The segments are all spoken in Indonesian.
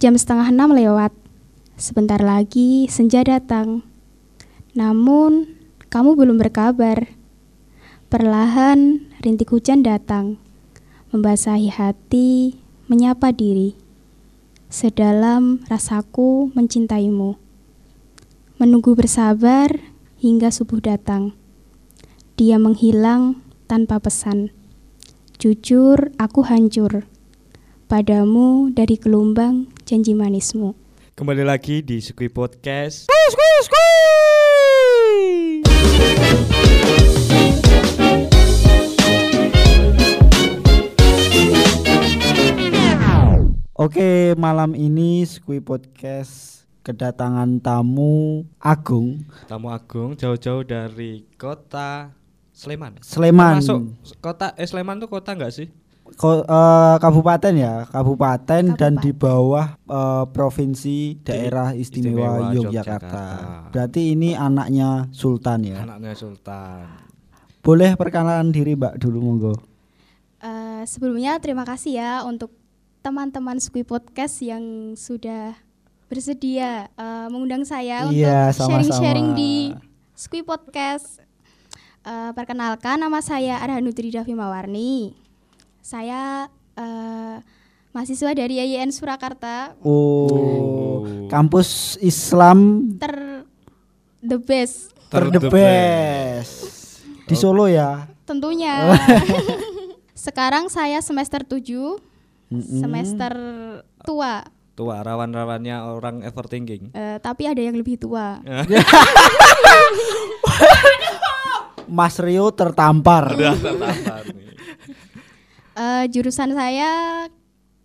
Jam setengah enam lewat. Sebentar lagi senja datang. Namun, kamu belum berkabar. Perlahan, rintik hujan datang. Membasahi hati, menyapa diri. Sedalam rasaku mencintaimu. Menunggu bersabar hingga subuh datang. Dia menghilang tanpa pesan. Jujur, aku hancur. Padamu dari gelombang janji manismu. Kembali lagi di Sukui Podcast. Oke, malam ini Skui Podcast kedatangan tamu Agung Tamu Agung jauh-jauh dari kota Sleman. Sleman. Masuk kota eh Sleman tuh kota nggak sih? Ko- eh, kabupaten ya, kabupaten, dan Kabupaten. di bawah eh, provinsi daerah istimewa, Istimewa Yogyakarta. Yogyakarta. Berarti ini anaknya Sultan ya. Anaknya Sultan. Boleh perkenalan diri Mbak dulu monggo. Eh, sebelumnya terima kasih ya untuk teman-teman Squee Podcast yang sudah bersedia eh, mengundang saya Iya, untuk sharing-sharing di Squee Podcast. Eh, perkenalkan nama saya Arhanudri Davi Mawarni. Saya eh, mahasiswa dari IAIN Surakarta Oh, Oh. kampus Islam ter the best ter the best. Di Solo ya. tentunya. Sekarang saya semester 7, semester tua. Tua rawan-rawannya orang overthinking. Eh, tapi ada yang lebih tua. Mas Rio tertampar. Udah tertampar Eh, jurusan saya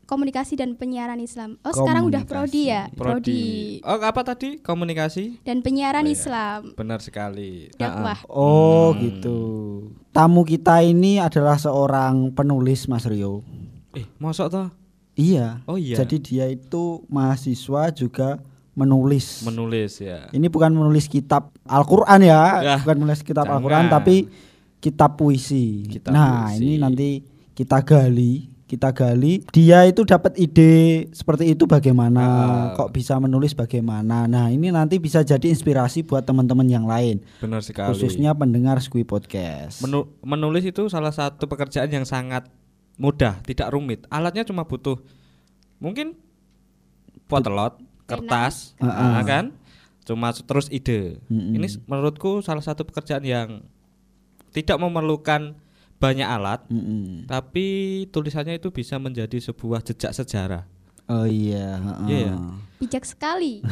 komunikasi dan penyiaran Islam. Oh, sekarang udah prodi ya? Prodi. Oh, apa tadi? Komunikasi? Dan penyiaran Oh, iya. Islam. Benar sekali. Dakwah. Oh Hmm. gitu. Tamu kita ini adalah seorang penulis Mas Rio. Eh, mosok toh? Iya. Oh iya. Jadi dia itu mahasiswa juga menulis. Menulis ya. ini bukan menulis kitab Al-Qur'an ya, Ya, bukan menulis kitab. Al-Qur'an tapi kitab puisi. Kitab nah, puisi. ini nanti kita gali, kita gali. Dia itu dapat ide seperti itu bagaimana? Ah. Kok bisa menulis bagaimana? Nah, ini nanti bisa jadi inspirasi buat teman-teman yang lain, Benar sekali. khususnya pendengar Squee Podcast. Menu- menulis itu salah satu pekerjaan yang sangat mudah, tidak rumit. Alatnya cuma butuh mungkin potelot, kertas, Heeh. nah, kan? Cuma terus ide. Mm-mm. Ini s- menurutku salah satu pekerjaan yang tidak memerlukan banyak alat, Mm-mm. tapi tulisannya itu bisa menjadi sebuah jejak sejarah. Oh iya. heeh. Iya, ya. Bijak sekali.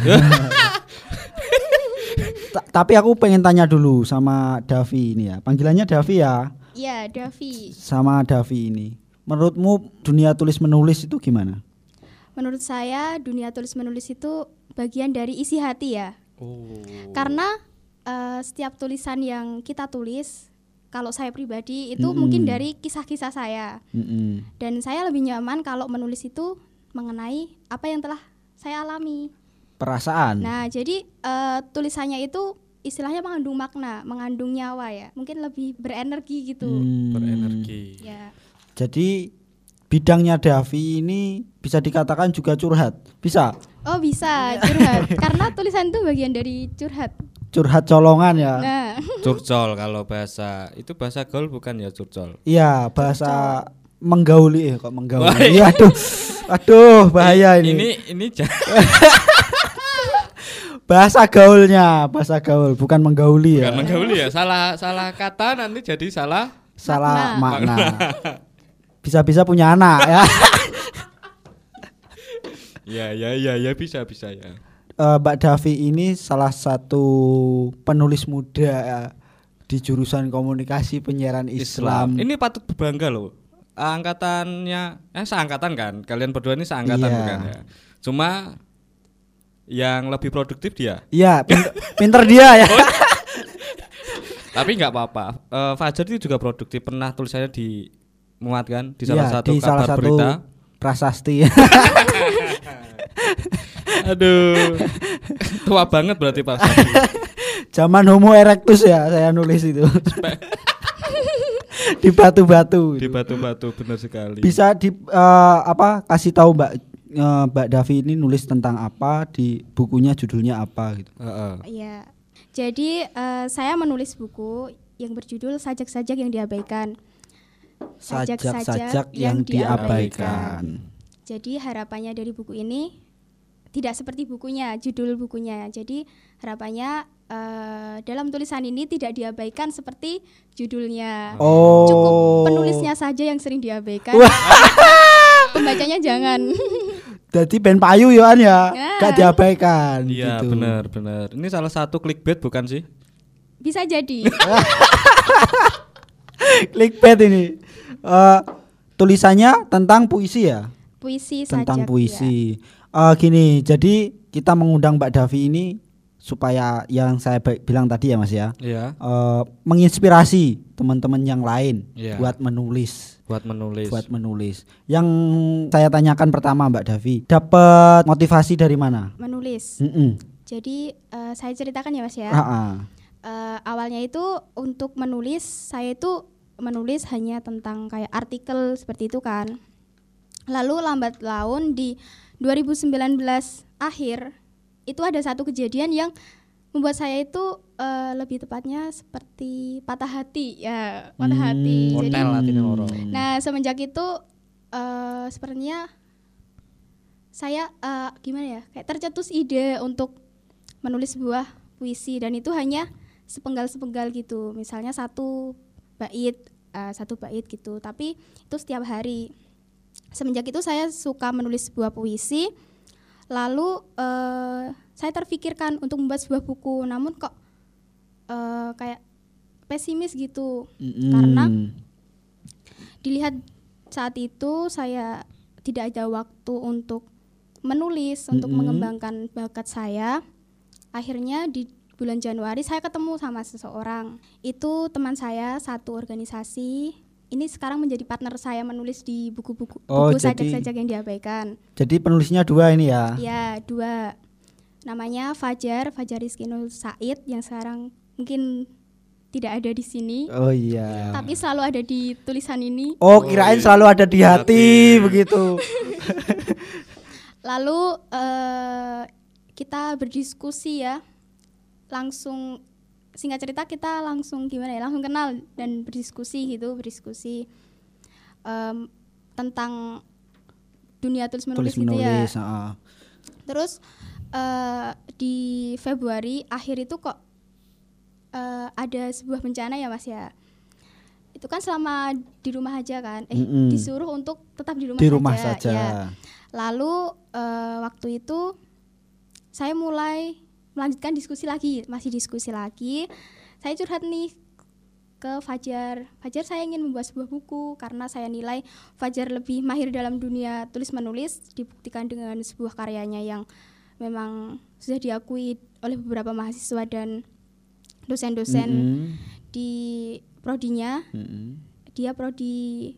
Ta- tapi aku pengen tanya dulu sama Davi ini ya. Panggilannya Davi ya. Iya, Davi. Sama Davi ini. Menurutmu dunia tulis menulis itu gimana? Menurut saya dunia tulis menulis itu bagian dari isi hati ya. Oh. Karena eh, setiap tulisan yang kita tulis, kalau saya pribadi itu Mm-mm. mungkin dari kisah-kisah saya. Mm-mm. Dan saya lebih nyaman kalau menulis itu mengenai apa yang telah saya alami. Perasaan. Nah, jadi eh, tulisannya itu istilahnya mengandung makna, mengandung nyawa ya. Mungkin lebih berenergi gitu. Hmm. Berenergi. Ya. Jadi bidangnya Davi ini bisa dikatakan juga curhat. Bisa Oh, bisa curhat. Karena tulisan itu bagian dari curhat. Curhat colongan ya. Nah, Curcol kalau bahasa itu bahasa gaul bukan ya curcol. Iya, bahasa menggauli eh kok menggauli. Iya, aduh. Aduh, bahaya ini. Ini ini Bahasa gaulnya, bahasa gaul, bukan menggauli ya. bukan menggauli ya. Salah salah kata nanti jadi salah Salah Makna. makna. Bisa-bisa punya anak ya. Ya ya ya ya bisa bisa ya. Eh, Mbak Davi ini salah satu penulis muda ya, di jurusan komunikasi penyiaran Islam. Ini patut berbangga loh. Angkatannya eh seangkatan kan? Kalian berdua ini seangkatan Iya. bukan ya? Cuma yang lebih produktif dia. Iya, pinter, pinter dia ya. Tapi nggak apa-apa. Eh, Fajar itu juga produktif. Pernah tulisannya dimuat kan di salah Iya, satu di kabar salah satu berita. prasasti. Aduh. Tua banget berarti Pak. Zaman Homo erectus ya saya nulis itu. di batu-batu. di batu-batu benar sekali. Bisa di eh, apa kasih tahu Mbak eh, Mbak Davi ini nulis tentang apa di bukunya judulnya apa gitu. Heeh. Iya. Jadi eh, saya menulis buku yang berjudul Sajak-sajak yang diabaikan. Sajak-sajak yang diabaikan. Jadi harapannya dari buku ini tidak seperti bukunya, judul bukunya. Jadi harapannya eh, dalam tulisan ini tidak diabaikan seperti judulnya. Oh. Cukup penulisnya saja yang sering diabaikan. Pembacanya jangan. Jadi ben payu ya An ya, Ya. gak diabaikan Iya, gitu. benar, benar. Ini salah satu clickbait bukan sih? Bisa jadi. Clickbait ini. Eh, tulisannya tentang puisi ya? Puisi tentang sajak, puisi. Eh, gini, jadi kita mengundang Mbak Davi ini supaya yang saya bilang tadi ya Mas ya, Iya, eh, menginspirasi teman-teman yang lain Iya. buat menulis, buat menulis. buat menulis. Yang saya tanyakan pertama Mbak Davi, dapat motivasi dari mana? Menulis. Mm-mm. Jadi eh, saya ceritakan ya Mas ya. Eh, awalnya itu untuk menulis saya itu menulis hanya tentang kayak artikel seperti itu kan. Lalu lambat laun di 2019 akhir itu ada satu kejadian yang membuat saya itu eh, lebih tepatnya seperti patah hati ya patah Hmm. hati. Jadi. Nah, semenjak itu eh sepertinya saya eh, gimana ya? Kayak tercetus ide untuk menulis sebuah puisi dan itu hanya sepenggal-sepenggal gitu. Misalnya satu bait, eh, satu bait gitu. Tapi itu setiap hari. Semenjak itu saya suka menulis sebuah puisi. Lalu eh saya terfikirkan untuk membuat sebuah buku, namun kok eh, kayak pesimis gitu Mm-mm. Karena dilihat saat itu saya tidak ada waktu untuk menulis untuk Mm-mm. mengembangkan bakat saya akhirnya di bulan Januari saya ketemu sama seseorang itu teman saya satu organisasi ini sekarang menjadi partner saya menulis di buku-buku Oh, buku sajak-sajak yang diabaikan Jadi penulisnya dua ini ya. ya dua namanya Fajar Fajar Rizkinul Said yang sekarang mungkin tidak ada di sini Oh iya. tapi selalu ada di tulisan ini Oh, kirain iya. selalu ada di hati begitu. Lalu eh, kita berdiskusi ya, langsung singkat cerita kita langsung gimana ya, langsung kenal dan berdiskusi gitu, berdiskusi em, tentang dunia tulis menulis Tulis gitu ya. menulis, heeh. Terus eh, di Februari akhir itu kok eh, ada sebuah bencana ya mas ya. Itu kan selama di rumah aja kan, eh Mm-mm. disuruh untuk tetap di rumah Di saja. rumah saja. ya. Lalu eh, waktu itu saya mulai melanjutkan diskusi lagi, masih diskusi lagi. Saya curhat nih ke Fajar. Fajar saya ingin membuat sebuah buku karena saya nilai Fajar lebih mahir dalam dunia tulis menulis dibuktikan dengan sebuah karyanya yang memang sudah diakui oleh beberapa mahasiswa dan dosen-dosen Mm-mm. di prodinya. Mm-mm. Dia prodi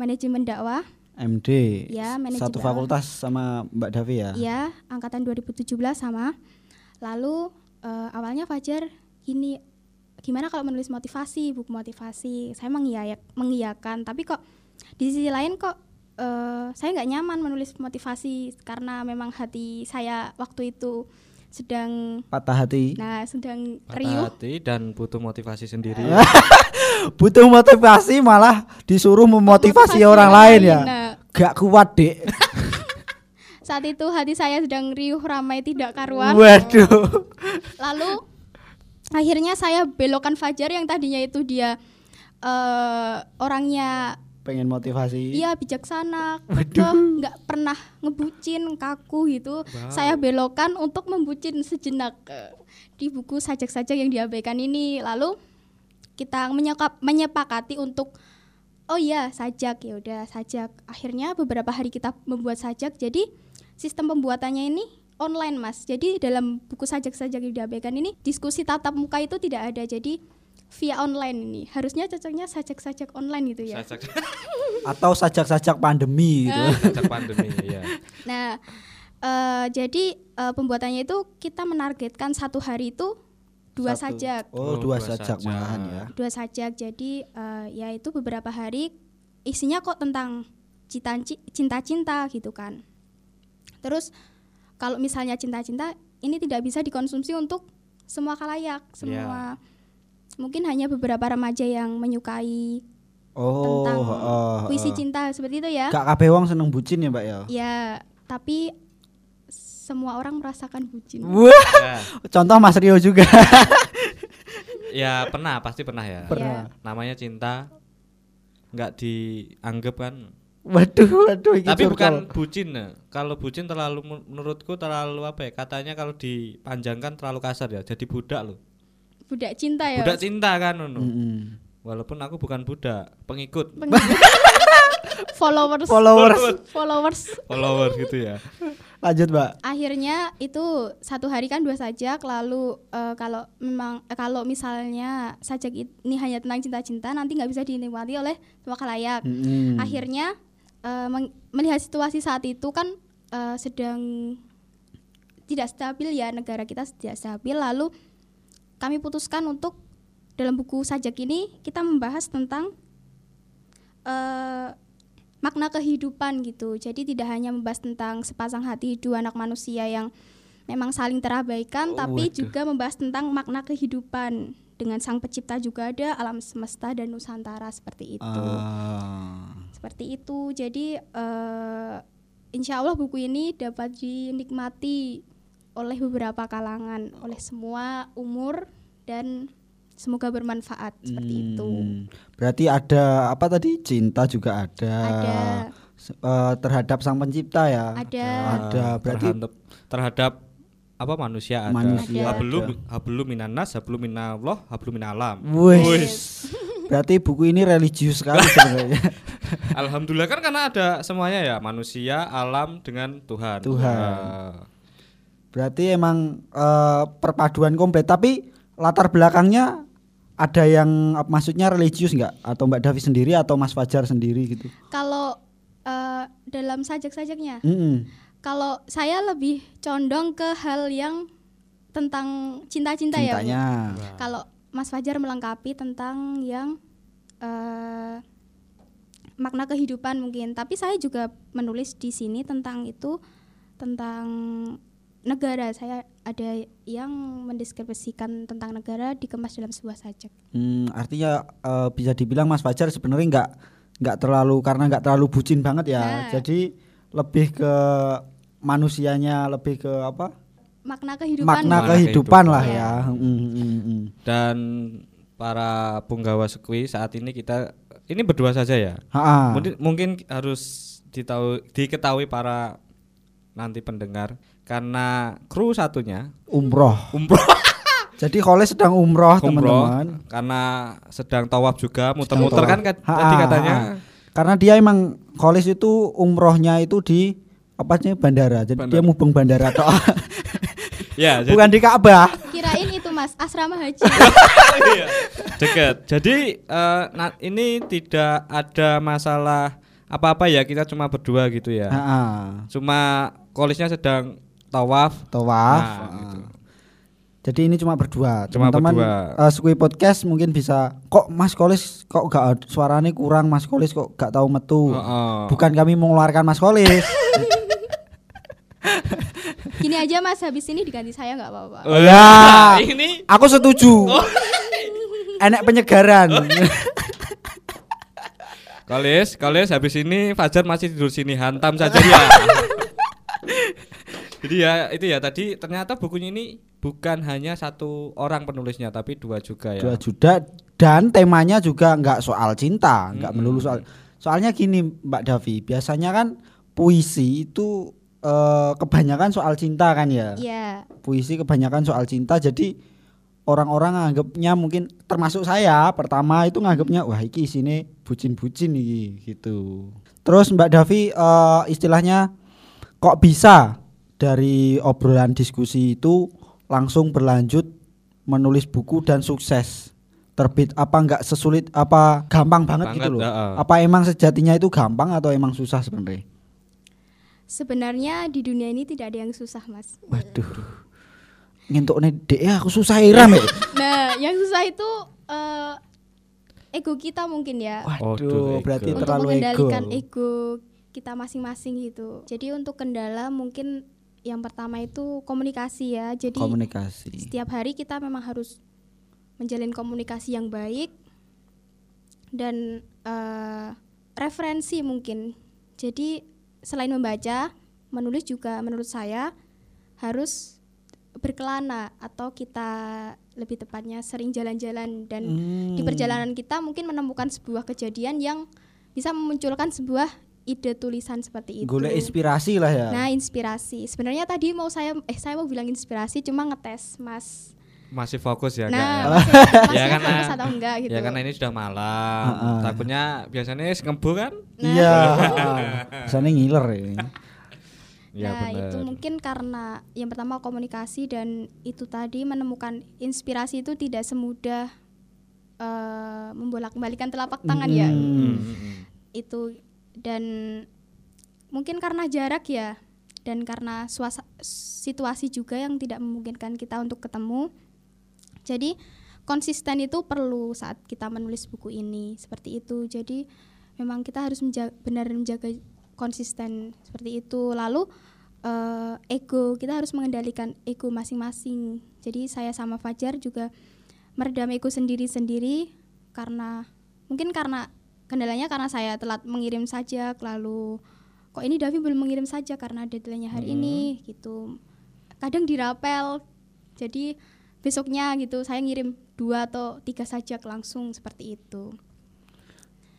manajemen dakwah MD. Ya, manajemen Satu fakultas sama Mbak Davi ya. Iya, angkatan 2017 sama. Lalu eh, awalnya Fajar gini, gimana kalau menulis motivasi, buku motivasi? Saya mengiyayak, mengiyakan, tapi kok di sisi lain kok eh, saya nggak nyaman menulis motivasi karena memang hati saya waktu itu sedang, Patah hati. nah sedang Patah riuh. hati dan butuh motivasi sendiri. Butuh motivasi malah disuruh memotivasi orang lain ya. Nah, Gak kuat, Dek. Saat itu hati saya sedang riuh ramai tidak karuan. Waduh. Lalu akhirnya saya belokan Fajar yang tadinya itu dia eh orangnya Pengen motivasi. iya bijaksana, kekeh, nggak pernah ngebucin, kaku gitu. Saya belokan untuk membucin sejenak eh, di buku sajak-sajak yang diabaikan ini. Lalu kita menyekap, menyepakati untuk oh iya sajak ya udah sajak. Akhirnya beberapa hari kita membuat sajak. Jadi sistem pembuatannya ini online mas. Jadi dalam buku sajak-sajak yang diabaikan ini diskusi tatap muka itu tidak ada. Jadi via online ini harusnya cocoknya sajak-sajak online gitu ya. Sajak Atau sajak-sajak pandemi gitu. sajak pandemi ya. Nah, eh, jadi eh, pembuatannya itu kita menargetkan satu hari itu dua Satu. sajak, Oh, Oh, dua dua sajak sajak. malahan ya. dua sajak. Jadi eh, ya itu beberapa hari isinya kok tentang cinta cinta cinta gitu kan. Terus kalau misalnya cinta-cinta ini tidak bisa dikonsumsi untuk semua kalayak, semua mungkin hanya beberapa remaja yang menyukai Oh, tentang heeh, puisi heeh. cinta seperti itu ya. Gak kabeh wong seneng bucin ya, Mbak ya. Ya, tapi semua orang merasakan bucin. Wah, Ya, contoh Mas Rio juga. ya pernah pasti pernah ya. Pernah. Namanya cinta nggak dianggap kan. Waduh, waduh Tapi curcol. bukan bucin ya. Kalau bucin terlalu men- menurutku terlalu apa ya? Katanya kalau dipanjangkan terlalu kasar ya. Jadi budak loh. Budak cinta ya. Budak cinta kan ngono. Mm-mm. Walaupun aku bukan budak, pengikut, Peng- followers Followers. followers follower gitu ya. Lanjut, Mbak. akhirnya itu satu hari kan dua sajak lalu eh, kalau memang eh, kalau misalnya sajak ini hanya tentang cinta-cinta nanti nggak bisa dinikmati oleh semua khalayak Mm-mm. akhirnya eh, melihat situasi saat itu kan eh, sedang tidak stabil ya negara kita tidak stabil lalu kami putuskan untuk dalam buku sajak ini kita membahas tentang eh, makna kehidupan gitu jadi tidak hanya membahas tentang sepasang hati dua anak manusia yang memang saling terabaikan Oh, tapi waduh. juga membahas tentang makna kehidupan dengan sang pencipta juga ada alam semesta dan nusantara seperti itu Ah. Seperti itu jadi eh, insya Allah buku ini dapat dinikmati oleh beberapa kalangan oleh semua umur dan semoga bermanfaat seperti itu Hmm. Berarti ada apa tadi? Cinta juga ada. ada eh, terhadap sang pencipta ya. ada Ada. Berarti terhadap terhadap apa manusia ada. Manusia ada. hablu minanas, hablu minallah, hablu minalam. Wes. Berarti buku ini religius sekali sebenarnya. Alhamdulillah kan karena ada semuanya ya, manusia, alam dengan Tuhan. Tuhan. Ah. Berarti emang eh, perpaduan komplit. Tapi latar belakangnya ada yang maksudnya religius nggak? Atau Mbak Davi sendiri atau Mas Fajar sendiri gitu? kalau eh, dalam sajak-sajaknya Mm-mm. kalau saya lebih condong ke hal yang tentang cinta-cinta ya. Cintanya. kalau Mas Fajar melengkapi tentang yang eh, makna kehidupan mungkin tapi saya juga menulis di sini tentang itu tentang negara saya ada yang mendeskripsikan tentang negara dikemas dalam sebuah sajak Hmm, artinya eh, bisa dibilang Mas Fajar sebenarnya nggak nggak terlalu karena nggak terlalu bucin banget ya. Nah. Jadi lebih ke manusianya, lebih ke apa? Makna kehidupan Makna Makna kehidupan kehidupan. lah Ya. ya. Hmm, hmm, hmm. Dan para punggawa sekui saat ini kita ini berdua saja ya. Ha-ha. Mungkin, mungkin harus ditahu diketahui para nanti pendengar karena kru satunya Umroh. umroh Jadi Kole sedang umroh, umroh teman-teman. karena sedang tawaf juga muter-muter tawaf. kan kat- Ha-ha, tadi katanya. Karena dia emang Kolis itu umrohnya itu di apa sih bandara. Jadi Bandara. dia mubeng bandara toh. ya jadi- Bukan di Ka'bah. kirain itu Mas asrama haji Iya, dekat. Jadi eh, nah, ini tidak ada masalah apa-apa ya kita cuma berdua gitu ya. Ha-ha. Cuma kolisnya sedang tawaf. Tawaf. Nah, Ha-ha. gitu. Jadi ini cuma berdua. Cuma Teman-teman berdua. eh, Sukui podcast mungkin bisa kok Mas Kolis kok gak suaranya kurang Mas Kolis kok gak tahu metu. Heeh. Bukan kami mengeluarkan Mas Kolis. gini aja Mas habis ini diganti saya nggak apa-apa Oh, Ya. ini Aku setuju. Enak penyegaran. Kolis, Kolis habis ini Fajar masih tidur sini hantam saja ya. Jadi ya itu ya tadi ternyata bukunya ini bukan hanya satu orang penulisnya tapi dua juga ya. Dua juta dan temanya juga nggak soal cinta, nggak Mm-mm. melulu soal. Soalnya gini Mbak Davi, biasanya kan puisi itu eh, kebanyakan soal cinta kan ya. Iya Puisi kebanyakan soal cinta jadi orang-orang nganggapnya mungkin termasuk saya pertama itu nganggapnya wah iki sini bucin-bucin nih gitu. Terus Mbak Davi eh, istilahnya kok bisa dari obrolan diskusi itu langsung berlanjut menulis buku dan sukses terbit apa enggak sesulit apa gampang banget, Banget, gitu loh heeh. apa emang sejatinya itu gampang atau emang susah sebenarnya sebenarnya di dunia ini tidak ada yang susah Mas waduh ngintuk nih dek ya aku susah iram ya Nah, yang susah itu eh, ego kita mungkin ya. waduh berarti ego. Untuk terlalu ego mengendalikan ego. kita masing-masing gitu. Jadi untuk kendala mungkin yang pertama itu komunikasi ya. Jadi Komunikasi. setiap hari kita memang harus menjalin komunikasi yang baik dan eh, referensi mungkin. Jadi selain membaca, menulis juga menurut saya harus berkelana atau kita lebih tepatnya sering jalan-jalan dan di Hmm. perjalanan kita mungkin menemukan sebuah kejadian yang bisa memunculkan sebuah ide tulisan seperti itu. Golek inspirasi lah ya. Nah, inspirasi. Sebenarnya tadi mau saya eh saya mau bilang inspirasi cuma ngetes Mas. Masih fokus ya Nah, Kak? masih, masih Ya, karena- fokus atau enggak gitu. Ya karena ini sudah malam. Heeh. Takutnya biasanya ngebu kan? Iya, Sana ngiler ini. Iya nah, benar. itu mungkin karena yang pertama komunikasi dan itu tadi menemukan inspirasi itu tidak semudah eh, membolak-balikan telapak tangan ya. Hmm. Hmm. Itu dan mungkin karena jarak ya dan karena suasa, situasi juga yang tidak memungkinkan kita untuk ketemu. Jadi konsisten itu perlu saat kita menulis buku ini seperti itu. Jadi memang kita harus menja- benar menjaga konsisten seperti itu. Lalu eh, ego kita harus mengendalikan ego masing-masing. Jadi saya sama Fajar juga meredam ego sendiri-sendiri karena mungkin karena kendalanya karena saya telat mengirim sajak lalu kok ini Davi belum mengirim saja karena deadline-nya hari ini gitu. Kadang dirapel. Jadi besoknya gitu saya ngirim dua atau tiga sajak langsung seperti itu.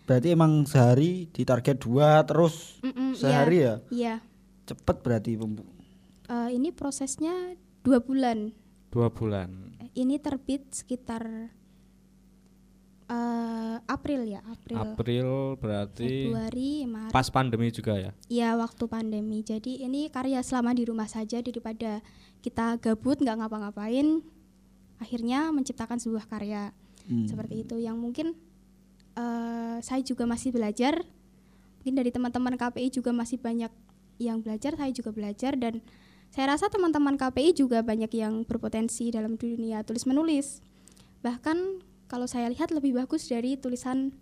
Berarti emang sehari ditarget dua terus Mm-mm, iya. sehari ya? Iya. Cepet berarti pembu- Eh, ini prosesnya dua bulan. Dua bulan. Ini terbit sekitar eh, April ya, April, April berarti Februari, Maret. pas pandemi juga ya. Ya waktu pandemi. Jadi ini karya selama di rumah saja daripada kita gabut nggak ngapa-ngapain. Akhirnya menciptakan sebuah karya Hmm. seperti itu yang mungkin eh, saya juga masih belajar. Mungkin dari teman-teman KPI juga masih banyak yang belajar. Saya juga belajar dan saya rasa teman-teman KPI juga banyak yang berpotensi dalam dunia tulis menulis. Bahkan kalau saya lihat lebih bagus dari tulisan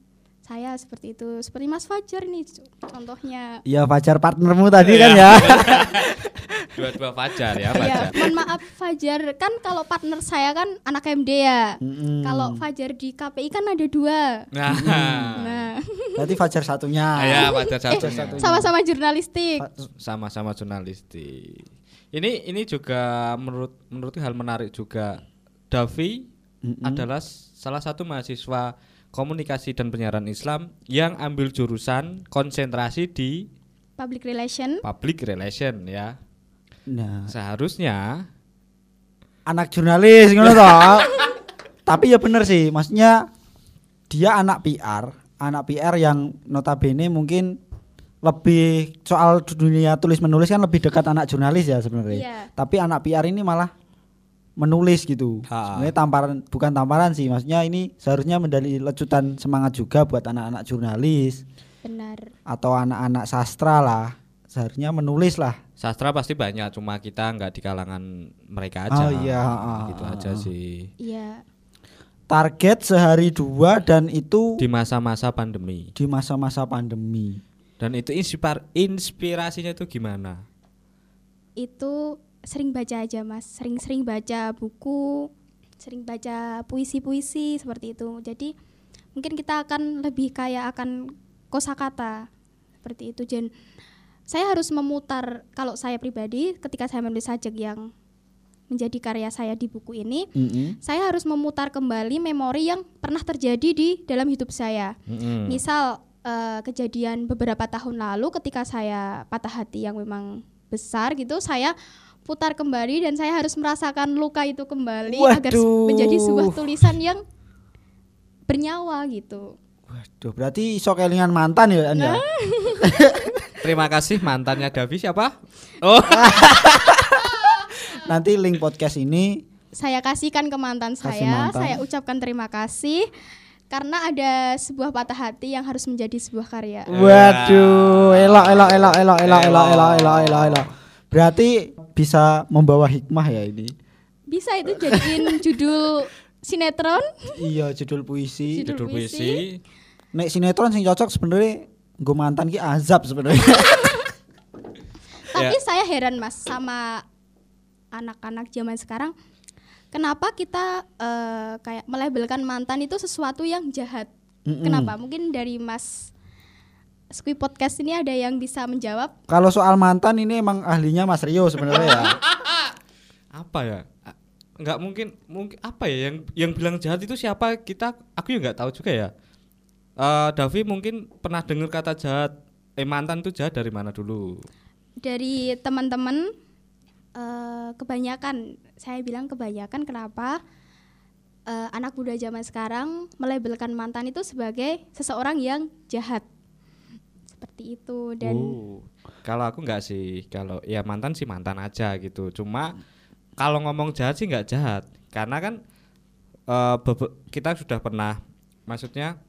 saya seperti itu. Seperti Mas Fajar nih co- contohnya. Iya Fajar partnermu tadi Iya. kan ya. Dua-dua Fajar ya, Ya, Fajar. mohon maaf Fajar kan kalau partner saya kan anak MD ya. Mm-mm. Kalau Fajar di KPI kan ada dua. Nah, Nah, Berarti Fajar satunya. ya Fajar eh, satunya. sama-sama jurnalistik. Sama-sama jurnalistik. Ini ini juga menurut menurut hal menarik juga. Davi Mm-mm. adalah salah satu mahasiswa komunikasi dan penyiaran Islam yang ambil jurusan konsentrasi di Public relation. public relation ya. Nah, Seharusnya anak jurnalis ngono toh. Tapi ya bener sih, maksudnya dia anak PR, anak PR yang notabene mungkin lebih soal dunia tulis menulis kan lebih dekat anak jurnalis ya sebenarnya. Iya. Tapi anak PR ini malah menulis gitu. Ha. Sebenarnya tamparan bukan tamparan sih, maksudnya ini seharusnya menjadi lecutan semangat juga buat anak-anak jurnalis Benar. atau anak-anak sastra lah. Seharusnya menulis lah. sastra pasti banyak, cuma kita nggak di kalangan mereka aja. Oh iya, gitu ah, aja ah. sih. Iya. Target sehari dua dan itu Di masa-masa pandemi. di masa-masa pandemi. Dan itu inspir inspirasinya itu gimana? Itu sering baca aja, Mas. Sering-sering baca buku, sering baca puisi-puisi seperti itu. Jadi mungkin kita akan lebih kayak akan kosakata seperti itu. Dan saya harus memutar kalau saya pribadi ketika saya menulis sajak yang menjadi karya saya di buku ini, Mm-mm. saya harus memutar kembali memori yang pernah terjadi di dalam hidup saya. Mm-mm. Misal eh, kejadian beberapa tahun lalu ketika saya patah hati yang memang besar gitu, saya putar kembali dan saya harus merasakan luka itu kembali agar Waduh. menjadi sebuah tulisan yang bernyawa gitu. Waduh, berarti iso kelingan mantan ya Anda? Terima kasih mantannya Davi siapa? Oh, Nanti link podcast ini Saya kasihkan ke mantan Kasih saya, mantan. saya ucapkan terima kasih karena ada sebuah patah hati yang harus menjadi sebuah karya. Waduh, elok elok elok elok elok elok elok elok elok elok. Berarti bisa membawa hikmah ya ini. Bisa itu jadiin judul sinetron. Iya, judul puisi. Judul judul puisi. Nek sinetron sing cocok sebenarnya nggo mantan ki azab sebenarnya. Tapi Ya. saya heran Mas sama anak-anak zaman sekarang. Kenapa kita eh, kayak melabelkan mantan itu sesuatu yang jahat? Mm-mm. Kenapa? Mungkin dari Mas Squid Podcast ini ada yang bisa menjawab? Kalau soal mantan ini emang ahlinya Mas Rio sebenarnya ya. apa ya? A- nggak mungkin mungkin apa ya? Yang yang bilang jahat itu siapa? Kita aku juga nggak tahu juga ya. Eh Davi mungkin pernah dengar kata jahat. Eh mantan itu jahat dari mana dulu? Dari teman-teman eh, kebanyakan, saya bilang kebanyakan kenapa? Eh, anak muda zaman sekarang melabelkan mantan itu sebagai seseorang yang jahat. Seperti itu dan Oh, kalau aku nggak sih. Kalau ya mantan sih mantan aja gitu. Cuma kalau ngomong jahat sih nggak jahat. Karena kan eh, bebe- kita sudah pernah maksudnya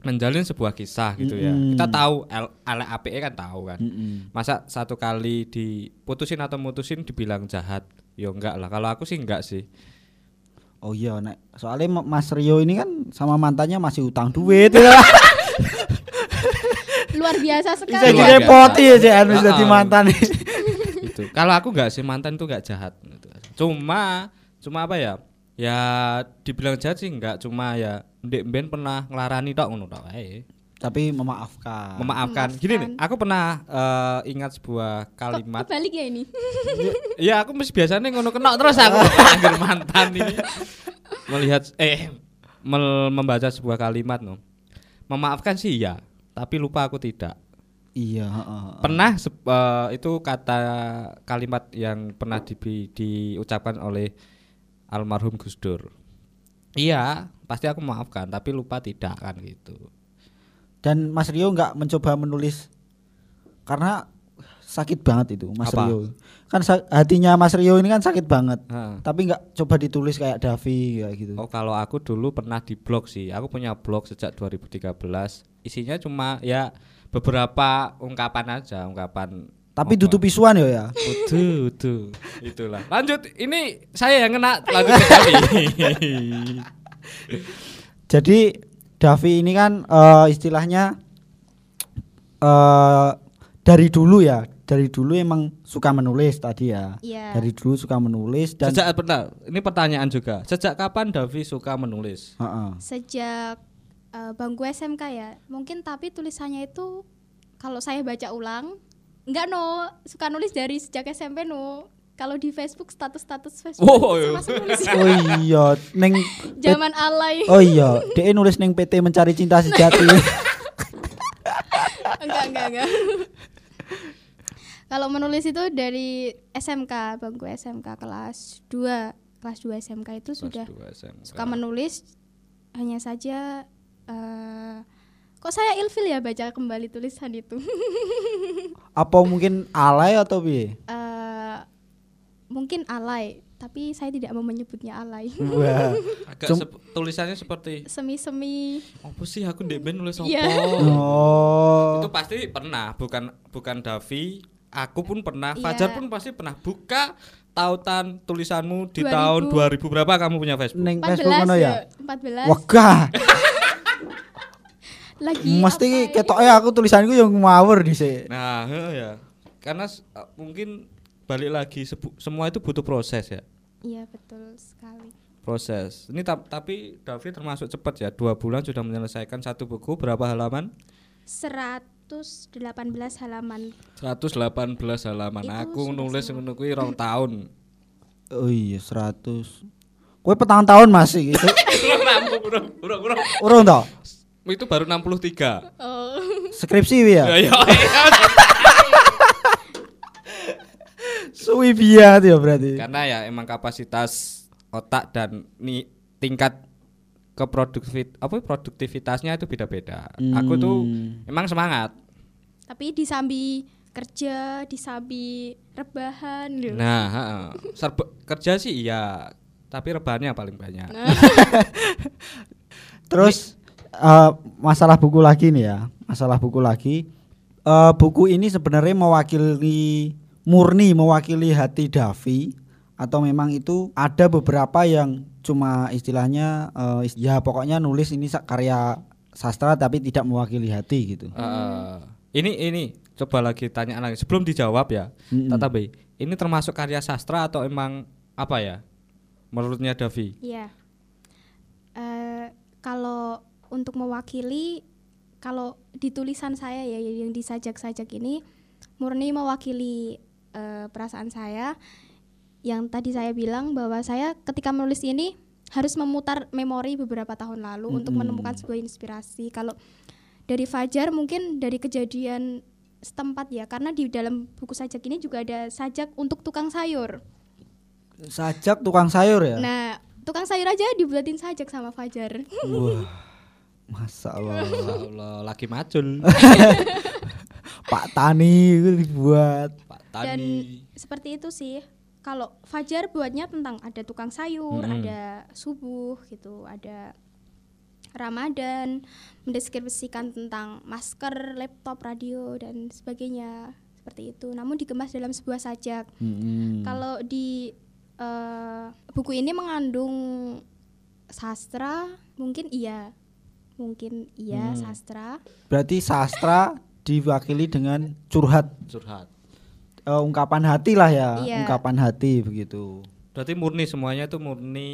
menjalin sebuah kisah gitu ya. Mm-mm. kita tahu L- ale APE kan tahu kan. Mm-mm. masa satu kali diputusin atau mutusin dibilang jahat? Yo enggak lah. Kalau aku sih enggak sih. Oh iya, nek soalnya Ma- Mas Rio ini kan sama mantannya masih utang duit. ya. luar biasa Bisa sekali. Luar direpoti ya sih Ah, jadi mantan. gitu. Kalau aku nggak sih mantan tuh nggak jahat. gitu. Cuma cuma apa ya? Ya dibilang jahat sih nggak. Cuma ya ndek ben pernah ngelarani tok ngono tok ae. Tapi memaafkan. Memaafkan. Gini nih, aku pernah eh, ingat sebuah Kok kalimat. kebalik ya ini? ya aku mesti biasanya ngono kena terus aku panggil mantan ini. Melihat eh mel- membaca sebuah kalimat no. Memaafkan sih ya, tapi lupa aku tidak. Iya, heeh. pernah sep- eh, itu kata kalimat yang pernah di- diucapkan oleh almarhum Gus Dur. Iya, pasti aku maafkan, tapi lupa tidak kan gitu. Dan Mas Rio nggak mencoba menulis karena sakit banget itu Mas Apa? Rio. Kan hatinya Mas Rio ini kan sakit banget. Heeh. Tapi nggak coba ditulis kayak Davi kayak gitu. Oh kalau aku dulu pernah di blog sih, aku punya blog sejak 2013. Isinya cuma ya beberapa ungkapan aja, ungkapan. Tapi tutup isuan ya ya. Utuh, utuh. Itulah. Lanjut, ini saya yang kena lanjut ke Davi. Jadi Davi ini kan eh, istilahnya eh dari dulu ya, dari dulu emang suka menulis tadi ya. Iya. Dari dulu suka menulis dan Sejak bentar, ini pertanyaan juga. Sejak kapan Davi suka menulis? Heeh. Sejak eh, bangku SMK ya. Mungkin tapi tulisannya itu kalau saya baca ulang, enggak no, suka nulis dari sejak SMP no. Kalau di Facebook status-status Facebook Oh, iya. masih nulis Oh iya, neng zaman alay. Oh iya, DE nulis neng PT mencari cinta sejati. enggak, enggak, enggak. Kalau menulis itu dari SMK, bangku SMK kelas 2. Kelas 2 SMK itu sudah Kelas dua SMK. suka menulis hanya saja eh, kok saya ilfil ya baca kembali tulisan itu Apa mungkin alay atau piye? Eh, mungkin alay tapi saya tidak mau menyebutnya alay Wah. Agak sep- tulisannya seperti semi-semi apa sih aku ndek ben nulis apa? Iya. Oh. Itu pasti pernah, bukan bukan Davi, aku pun pernah, Iya. Fajar pun pasti pernah buka tautan tulisanmu di 2000. tahun 2000 berapa kamu punya Facebook? Neng 14 Facebook ngono ya. 14 Wagah, lagi mesti apa ya? ketoknya aku tulisanku yang ngawur dhisik. Nah, heeh ya. Karena eh, mungkin balik lagi semua itu butuh proses ya. iya betul sekali Proses. Ini ta- tapi Davi termasuk cepat ya. Dua bulan sudah menyelesaikan satu buku. Berapa halaman? 118 halaman 118 halaman. Itu aku nulis ngono kuwi rong tahun. Oh iya 100. Kowe petang tahun masih gitu. Urung, urung, urung, urung. Urung toh? Itu baru 63. oh Skripsi ya. Ya, ya, ya. Suwi biat ya berarti. Karena ya emang kapasitas otak dan nih tingkat keproduktif apa produktivitasnya itu beda-beda. Aku tuh Hmm. emang semangat. tapi disambi kerja disambi rebahan gitu. Nah, heeh. Serba- kerja sih iya, tapi rebahannya paling banyak. Terus eh, masalah buku lagi nih ya, masalah buku lagi. Eh, buku ini sebenarnya mewakili murni mewakili hati Davi atau memang itu ada beberapa yang cuma istilahnya is- ya pokoknya nulis ini karya sastra tapi tidak mewakili hati gitu. Eh, ini ini coba lagi tanya lagi sebelum dijawab ya. Mm-mm. Tata Bay, ini termasuk karya sastra atau emang apa ya? Menurutnya Davi? Iya. Eh, kalau untuk mewakili, kalau di tulisan saya ya yang disajak-sajak ini murni mewakili eh, perasaan saya. Yang tadi saya bilang bahwa saya ketika menulis ini harus memutar memori beberapa tahun lalu untuk Mm-mm. menemukan sebuah inspirasi. Kalau dari Fajar mungkin dari kejadian setempat ya, karena di dalam buku sajak ini juga ada sajak untuk tukang sayur. Sajak tukang sayur ya. Nah, tukang sayur aja dibuatin sajak sama Fajar. Wah. Masa Allah. Ya Allah, lagi macul. Pak Tani itu dibuat. Pak Dan Tani. seperti itu sih. Kalau Fajar buatnya tentang ada tukang sayur, Mm-mm. ada subuh gitu, ada Ramadan, mendeskripsikan tentang masker, laptop, radio dan sebagainya seperti itu. Namun dikemas dalam sebuah sajak. Mm-mm. Kalau di eh, buku ini mengandung sastra, mungkin iya, mungkin iya Hmm. sastra. Berarti sastra diwakili dengan curhat Curhat. Eh, ungkapan hati lah ya, Iya. ungkapan hati begitu. Berarti murni semuanya itu murni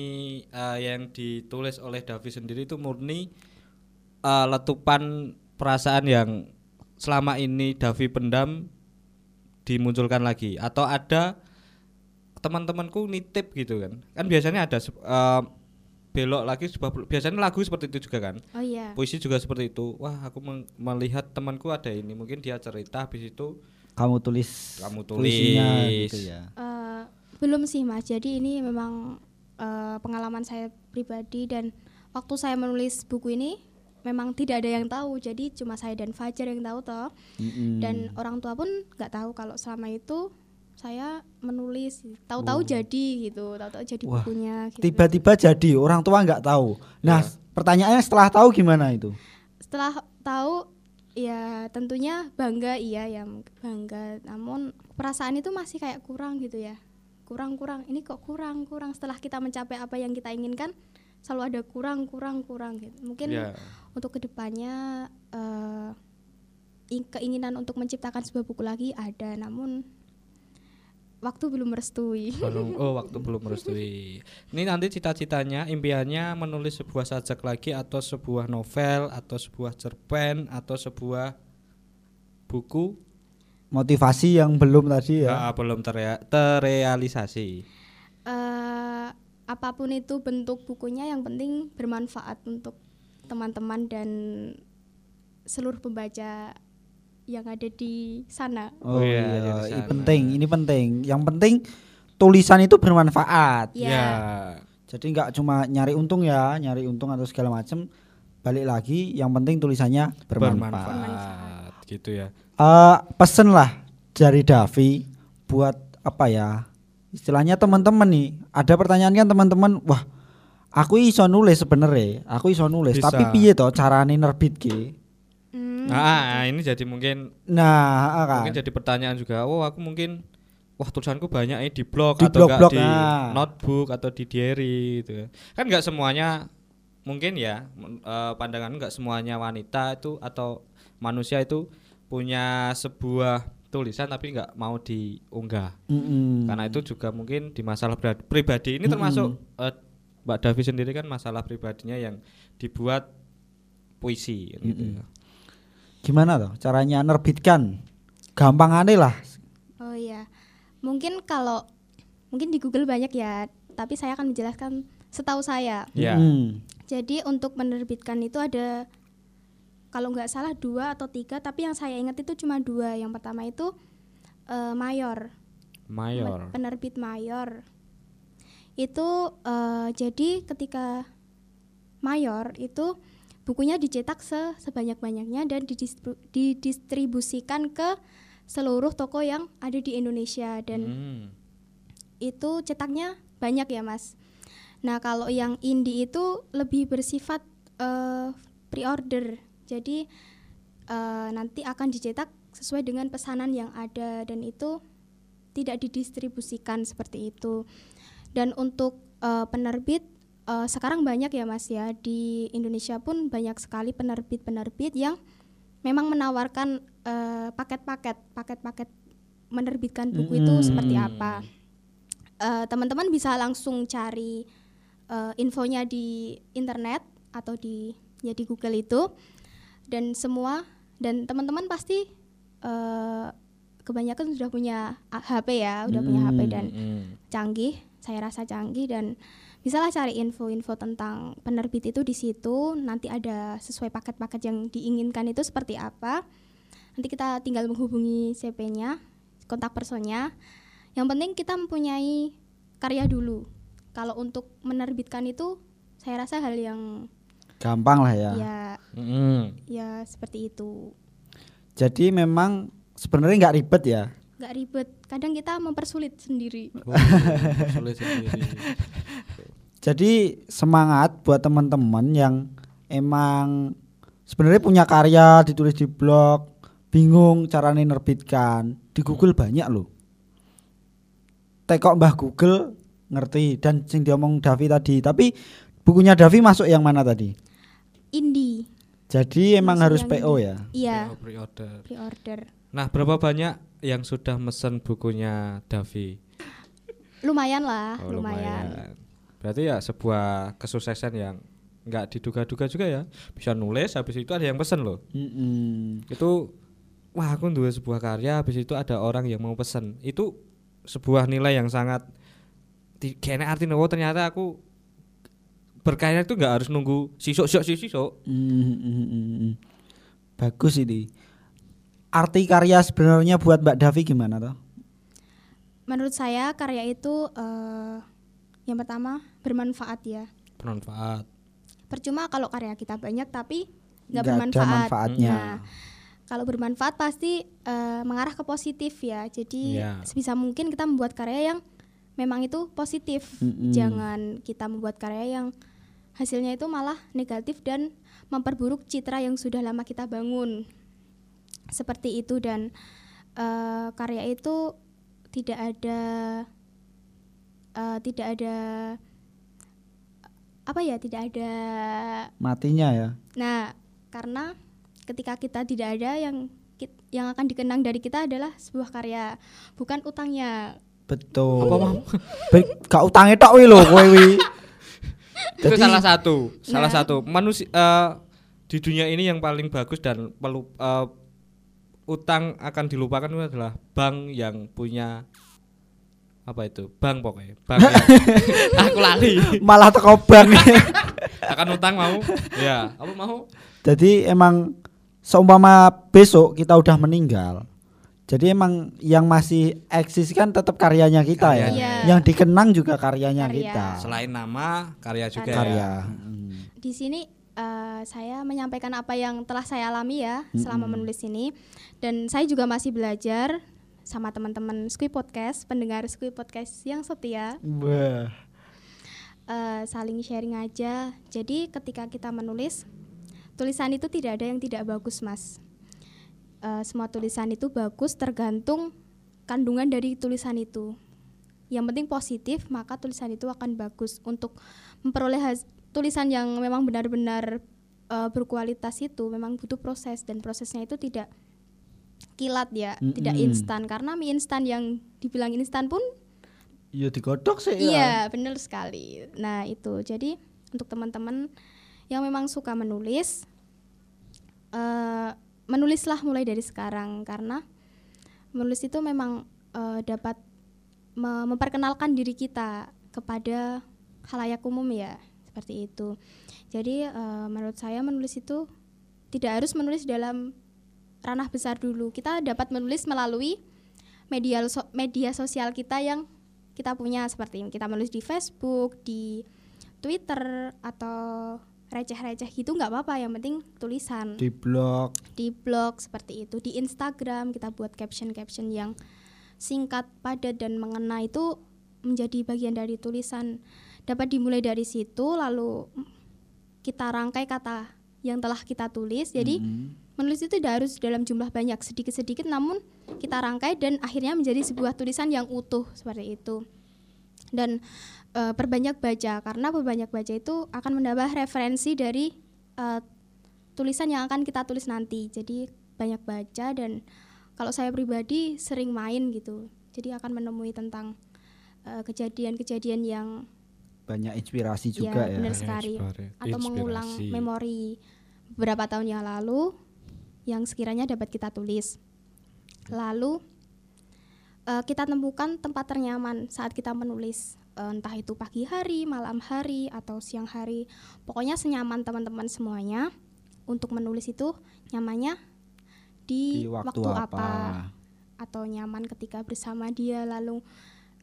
eh, yang ditulis oleh Davi sendiri itu murni eh, letupan perasaan yang selama ini Davi pendam dimunculkan lagi atau ada teman-temanku nitip gitu kan. Kan biasanya ada eh, belok lagi sebuah biasanya lagu seperti itu juga kan. Oh iya. Puisi juga seperti itu. Wah, aku melihat temanku ada ini, mungkin dia cerita habis itu Kamu tulis Kamu puisinya tulis. gitu ya. Eh, belum sih mas jadi ini memang eh, pengalaman saya pribadi dan waktu saya menulis buku ini memang tidak ada yang tahu jadi cuma saya dan Fajar yang tahu toh Mm-mm. dan orang tua pun nggak tahu kalau selama itu saya menulis tahu-tahu jadi gitu tahu-tahu jadi Wah, bukunya gitu. tiba-tiba jadi orang tua nggak tahu. Nah, Ya. pertanyaannya setelah tahu gimana itu? setelah tahu ya tentunya bangga iya ya bangga. Namun perasaan itu masih kayak kurang gitu ya. Kurang kurang. Ini kok kurang kurang. Setelah kita mencapai apa yang kita inginkan selalu ada kurang kurang kurang gitu. Mungkin ya. untuk ke depannya ing- keinginan untuk menciptakan sebuah buku lagi ada. Namun waktu belum merestui. Belum. Oh waktu belum merestui. Ini nanti cita-citanya impiannya menulis sebuah sajak lagi atau sebuah novel atau sebuah cerpen atau sebuah buku? Motivasi yang belum tadi ya. Ah, belum terea- terrealisasi eh apa pun itu bentuk bukunya yang penting bermanfaat untuk teman-teman dan seluruh pembaca yang ada di sana. Oh, Oh iya, iya, ini sana. penting, ini penting. Yang penting tulisan itu bermanfaat. Ya. ya Jadi nggak cuma nyari untung ya, nyari untung atau segala macam. Balik lagi, yang penting tulisannya bermanfaat. bermanfaat gitu ya Eh, pesen lah dari Davi buat apa ya? Istilahnya teman-teman nih, ada pertanyaan kan teman-teman, wah, aku iso nulis sebenarnya, aku iso nulis, Bisa. tapi piye toh carane nerbitke? Hmm, nah ini jadi mungkin Nah, ah, kan. mungkin jadi pertanyaan juga oh aku mungkin wah tulisanku banyak eh di blog Di atau enggak blog-blog, di nah. notebook atau di diary gitu kan nggak semuanya mungkin ya eh, pandangan nggak semuanya wanita itu atau manusia itu punya sebuah tulisan tapi nggak mau diunggah Mm-mm. karena itu juga mungkin di masalah pribadi ini termasuk eh, Mbak Davi sendiri kan masalah pribadinya yang dibuat puisi kan gitu. Gimana toh caranya nerbitkan? Gampang aneh lah. Oh iya. Mungkin kalau mungkin di Google banyak ya, tapi saya akan menjelaskan setahu saya. ya Mm. Jadi untuk menerbitkan itu ada kalau nggak salah dua atau tiga, tapi yang saya ingat itu cuma dua. Yang pertama itu eh, mayor, mayor penerbit mayor. Itu eh, jadi ketika mayor itu bukunya dicetak se sebanyak-banyaknya dan didistribusikan ke seluruh toko yang ada di Indonesia dan Hmm. itu cetaknya banyak ya mas. Nah kalau yang indie itu lebih bersifat eh, pre-order, jadi eh, nanti akan dicetak sesuai dengan pesanan yang ada dan itu tidak didistribusikan seperti itu. Dan untuk eh, penerbit eh, sekarang banyak ya Mas ya di Indonesia pun banyak sekali penerbit-penerbit yang memang menawarkan eh, paket-paket paket-paket menerbitkan buku itu Mm-mm. seperti apa. Eh, teman-teman bisa langsung cari eh, infonya di internet atau di ya di Google itu dan semua dan teman-teman pasti eh, kebanyakan sudah punya HP ya, udah punya HP dan Mm. canggih, saya rasa canggih dan bisalah cari info-info tentang penerbit itu di situ. Nanti ada sesuai paket-paket yang diinginkan itu seperti apa. Nanti kita tinggal menghubungi CP-nya, kontak personnya. Yang penting kita mempunyai karya dulu. Kalau untuk menerbitkan itu saya rasa hal yang Gampang lah ya. ya Mm. ya seperti itu. Jadi memang sebenarnya nggak ribet ya. nggak ribet. Kadang kita mempersulit sendiri. Oh, sulit sendiri. Jadi semangat buat teman-teman yang emang sebenarnya punya karya ditulis di blog, bingung caranya nerbitkan. Di Google banyak loh. Tekok Mbah Google ngerti dan sing diomong Davi tadi. Tapi bukunya Davi masuk yang mana tadi? Indie. Jadi emang Masuk harus PO ya. Iya, pre-order. pre-order. Nah, berapa banyak yang sudah mesen bukunya Davi? Lumayan lah, Oh, lumayan. Berarti ya sebuah kesuksesan yang nggak diduga-duga juga ya. Bisa nulis, habis itu ada yang pesen loh. Mm-mm. Itu wah aku nulis sebuah karya, habis itu ada orang yang mau pesen. Itu sebuah nilai yang sangat di- kayaknya artinya oh ternyata aku berkarya itu nggak harus nunggu sisuk sisuk sisuk sisuk. Mm, mm, mm, mm. Bagus ini. Arti karya sebenarnya buat Mbak Davi gimana toh? Menurut saya karya itu eh, yang pertama bermanfaat ya. bermanfaat. Percuma kalau karya kita banyak tapi nggak Nggak ada bermanfaat. manfaatnya. Nah, kalau bermanfaat pasti eh, mengarah ke positif ya. Jadi Iya. sebisa mungkin kita membuat karya yang memang itu positif. Mm-mm. Jangan kita membuat karya yang hasilnya itu malah negatif dan memperburuk citra yang sudah lama kita bangun. Seperti itu dan eh, karya itu tidak ada eh, tidak ada apa ya tidak ada Matinya ya. Nah, karena ketika kita tidak ada yang yang akan dikenang dari kita adalah sebuah karya, bukan utangnya. Betul. Apa mau? Be- Gak utangnya tok wi lho kowe wi. itu Jadi- salah satu, salah Nah. satu manusia eh, di dunia ini yang paling bagus dan perlu eh, utang akan dilupakan itu adalah bank yang punya apa itu bank pokoknya bank yang- aku lali Malah teko bank. akan utang mau ya apa mau Jadi emang seumpama besok kita udah meninggal. Jadi emang yang masih eksis kan tetap karyanya kita ya. Karyanya. Iya. Yang dikenang juga karyanya Karya. kita. selain nama karya juga Karya. ya. Mm. Di sini eh, saya menyampaikan apa yang telah saya alami ya selama Mm-mm. menulis ini, dan saya juga masih belajar sama teman-teman Squid Podcast, pendengar Squid Podcast yang setia. Wah. eh, saling sharing aja. Jadi ketika kita menulis, tulisan itu tidak ada yang tidak bagus, Mas. Eh, semua tulisan itu bagus tergantung kandungan dari tulisan itu. Yang penting positif, maka tulisan itu akan bagus. Untuk memperoleh tulisan yang memang benar-benar eh, berkualitas itu memang butuh proses dan prosesnya itu tidak kilat ya, tidak Mm-mm. instan. Karena mie instan yang dibilang instan pun Iya digodok sih Iya, benar sekali. Nah, itu. Jadi untuk teman-teman yang memang suka menulis eh menulislah mulai dari sekarang karena menulis itu memang eh, dapat me- memperkenalkan diri kita kepada halayak umum ya, seperti itu. Jadi eh, menurut saya menulis itu tidak harus menulis dalam ranah besar dulu. Kita dapat menulis melalui media so- media sosial kita yang kita punya seperti ini. Kita menulis di Facebook, di Twitter atau receh-receh gitu nggak apa-apa. Yang penting tulisan di blog. di blog seperti itu. Di Instagram kita buat caption-caption yang singkat, padat dan mengena itu menjadi bagian dari tulisan. Dapat dimulai dari situ lalu kita rangkai kata yang telah kita tulis. Jadi Mm. Menulis itu tidak harus dalam jumlah banyak, sedikit-sedikit namun kita rangkai dan akhirnya menjadi sebuah tulisan yang utuh seperti itu. dan eh, perbanyak baca karena perbanyak baca itu akan menambah referensi dari eh, tulisan yang akan kita tulis nanti. Jadi banyak baca dan kalau saya pribadi sering main gitu. Jadi akan menemui tentang eh, kejadian-kejadian yang banyak inspirasi juga ya, benar Banyak sekali. Inspira- atau mengulang inspirasi. memori beberapa tahun yang lalu yang sekiranya dapat kita tulis. Lalu eh, kita temukan tempat ternyaman saat kita menulis, Eh, entah itu pagi hari, malam hari, atau siang hari. Pokoknya senyaman teman-teman semuanya untuk menulis itu nyamannya di, di waktu, apa, atau nyaman ketika bersama dia lalu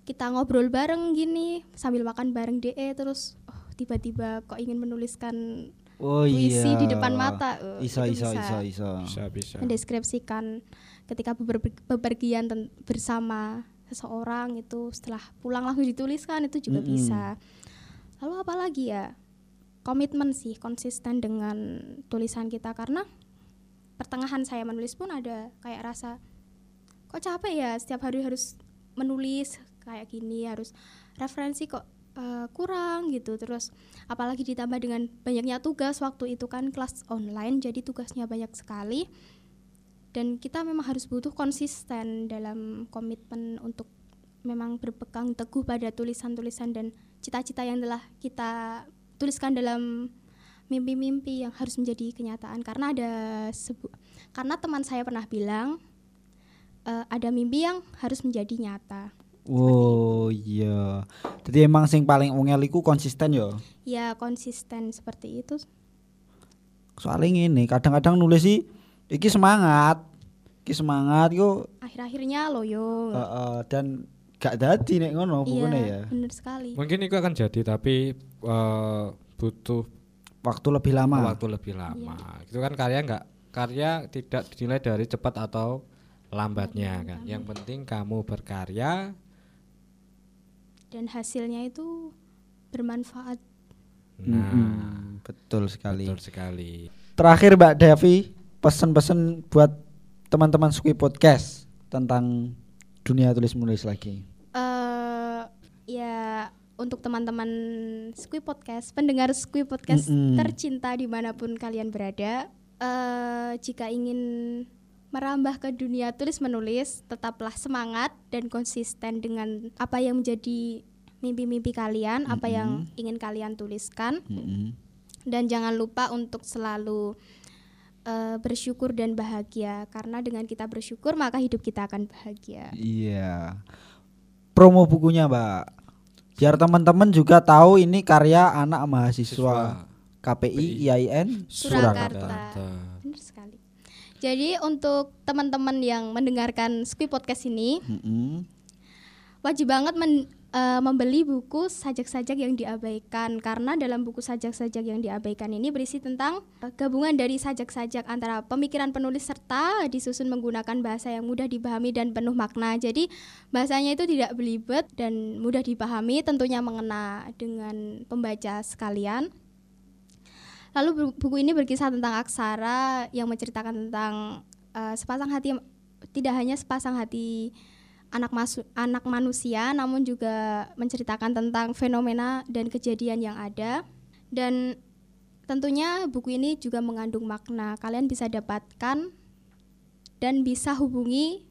kita ngobrol bareng gini sambil makan bareng DE terus oh, tiba-tiba kok ingin menuliskan oh puisi iya. di depan mata. Eh, iso itu iso bisa iso iso. Bisa bisa. Mendeskripsikan ketika beber- bepergian bersama seseorang itu setelah pulang langsung dituliskan itu juga Mm-mm. bisa. Lalu apa lagi ya? Komitmen sih konsisten dengan tulisan kita karena pertengahan saya menulis pun ada kayak rasa kok capek ya? Setiap hari harus menulis kayak gini harus referensi kok eh, kurang gitu. Terus apalagi ditambah dengan banyaknya tugas waktu itu kan kelas online jadi tugasnya banyak sekali. Dan kita memang harus butuh konsisten dalam komitmen untuk memang berpegang teguh pada tulisan-tulisan dan cita-cita yang telah kita tuliskan dalam mimpi-mimpi yang harus menjadi kenyataan. Karena ada sebu karena teman saya pernah bilang eh, ada mimpi yang harus menjadi nyata Oh iya. Jadi emang sing paling ungel iku konsisten yo. ya konsisten seperti itu Soalnya ini kadang-kadang nulis sih iki semangat. Iki semangat yo akhir-akhirnya loyo eh, eh, dan gak dadi nek ngono bukune ya. iya bener sekali mungkin itu akan jadi tapi eh, butuh Waktu lebih lama. waktu lebih lama itu kan karya nggak karya tidak dinilai dari cepat atau lambatnya kan yang penting kamu berkarya dan hasilnya itu bermanfaat nah Mm-mm, betul sekali. betul sekali Terakhir Mbak Devi, pesan-pesan buat teman-teman Sukui Podcast tentang dunia tulis menulis lagi. eh ya untuk teman-teman Squee Podcast, pendengar Squee Podcast Mm-mm. tercinta di mana pun kalian berada, eh jika ingin merambah ke dunia tulis menulis, tetaplah semangat dan konsisten dengan apa yang menjadi mimpi-mimpi kalian, apa yang ingin kalian tuliskan, Mm-mm. dan jangan lupa untuk selalu eh, bersyukur dan bahagia, karena dengan kita bersyukur maka hidup kita akan bahagia. Iya. Promo bukunya, Mbak. Biar teman-teman juga tahu ini karya anak mahasiswa KPI IAIN Surakarta. Surakarta. Jadi untuk teman-teman yang mendengarkan Squee Podcast ini Mm-mm. wajib banget men- eh, membeli buku sajak-sajak yang diabaikan karena dalam buku sajak-sajak yang diabaikan ini berisi tentang eh, gabungan dari sajak-sajak antara pemikiran penulis serta disusun menggunakan bahasa yang mudah dipahami dan penuh makna. Jadi bahasanya itu tidak belibet dan mudah dipahami, tentunya mengena dengan pembaca sekalian. Lalu bu- buku ini berkisah tentang aksara yang menceritakan tentang eh, sepasang hati tidak hanya sepasang hati anak masu, anak manusia namun juga menceritakan tentang fenomena dan kejadian yang ada dan tentunya buku ini juga mengandung makna. Kalian bisa dapatkan dan bisa hubungi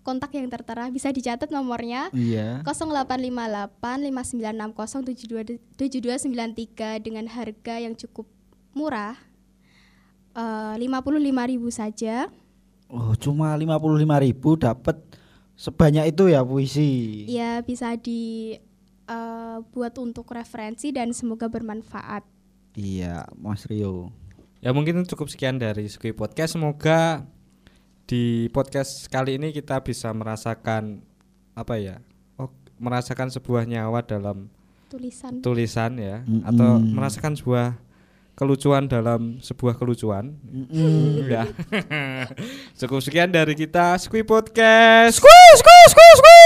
kontak yang tertera bisa dicatat nomornya Iya. 0858 5960 7293 dengan harga yang cukup murah eh, 55.000 saja. Oh, cuma 55.000 dapat sebanyak itu ya puisi. Ya bisa di eh, buat untuk referensi dan semoga bermanfaat. Iya, Mas Rio. Ya mungkin cukup sekian dari Squee Podcast. Semoga di podcast kali ini kita bisa merasakan apa ya? Oh, merasakan sebuah nyawa dalam Tulisan tulisan ya Mm-mm. atau merasakan sebuah kelucuan dalam sebuah kelucuan. Mm. ya. Cukup sekian dari kita Squee Podcast. Squee, squee, squee, squee.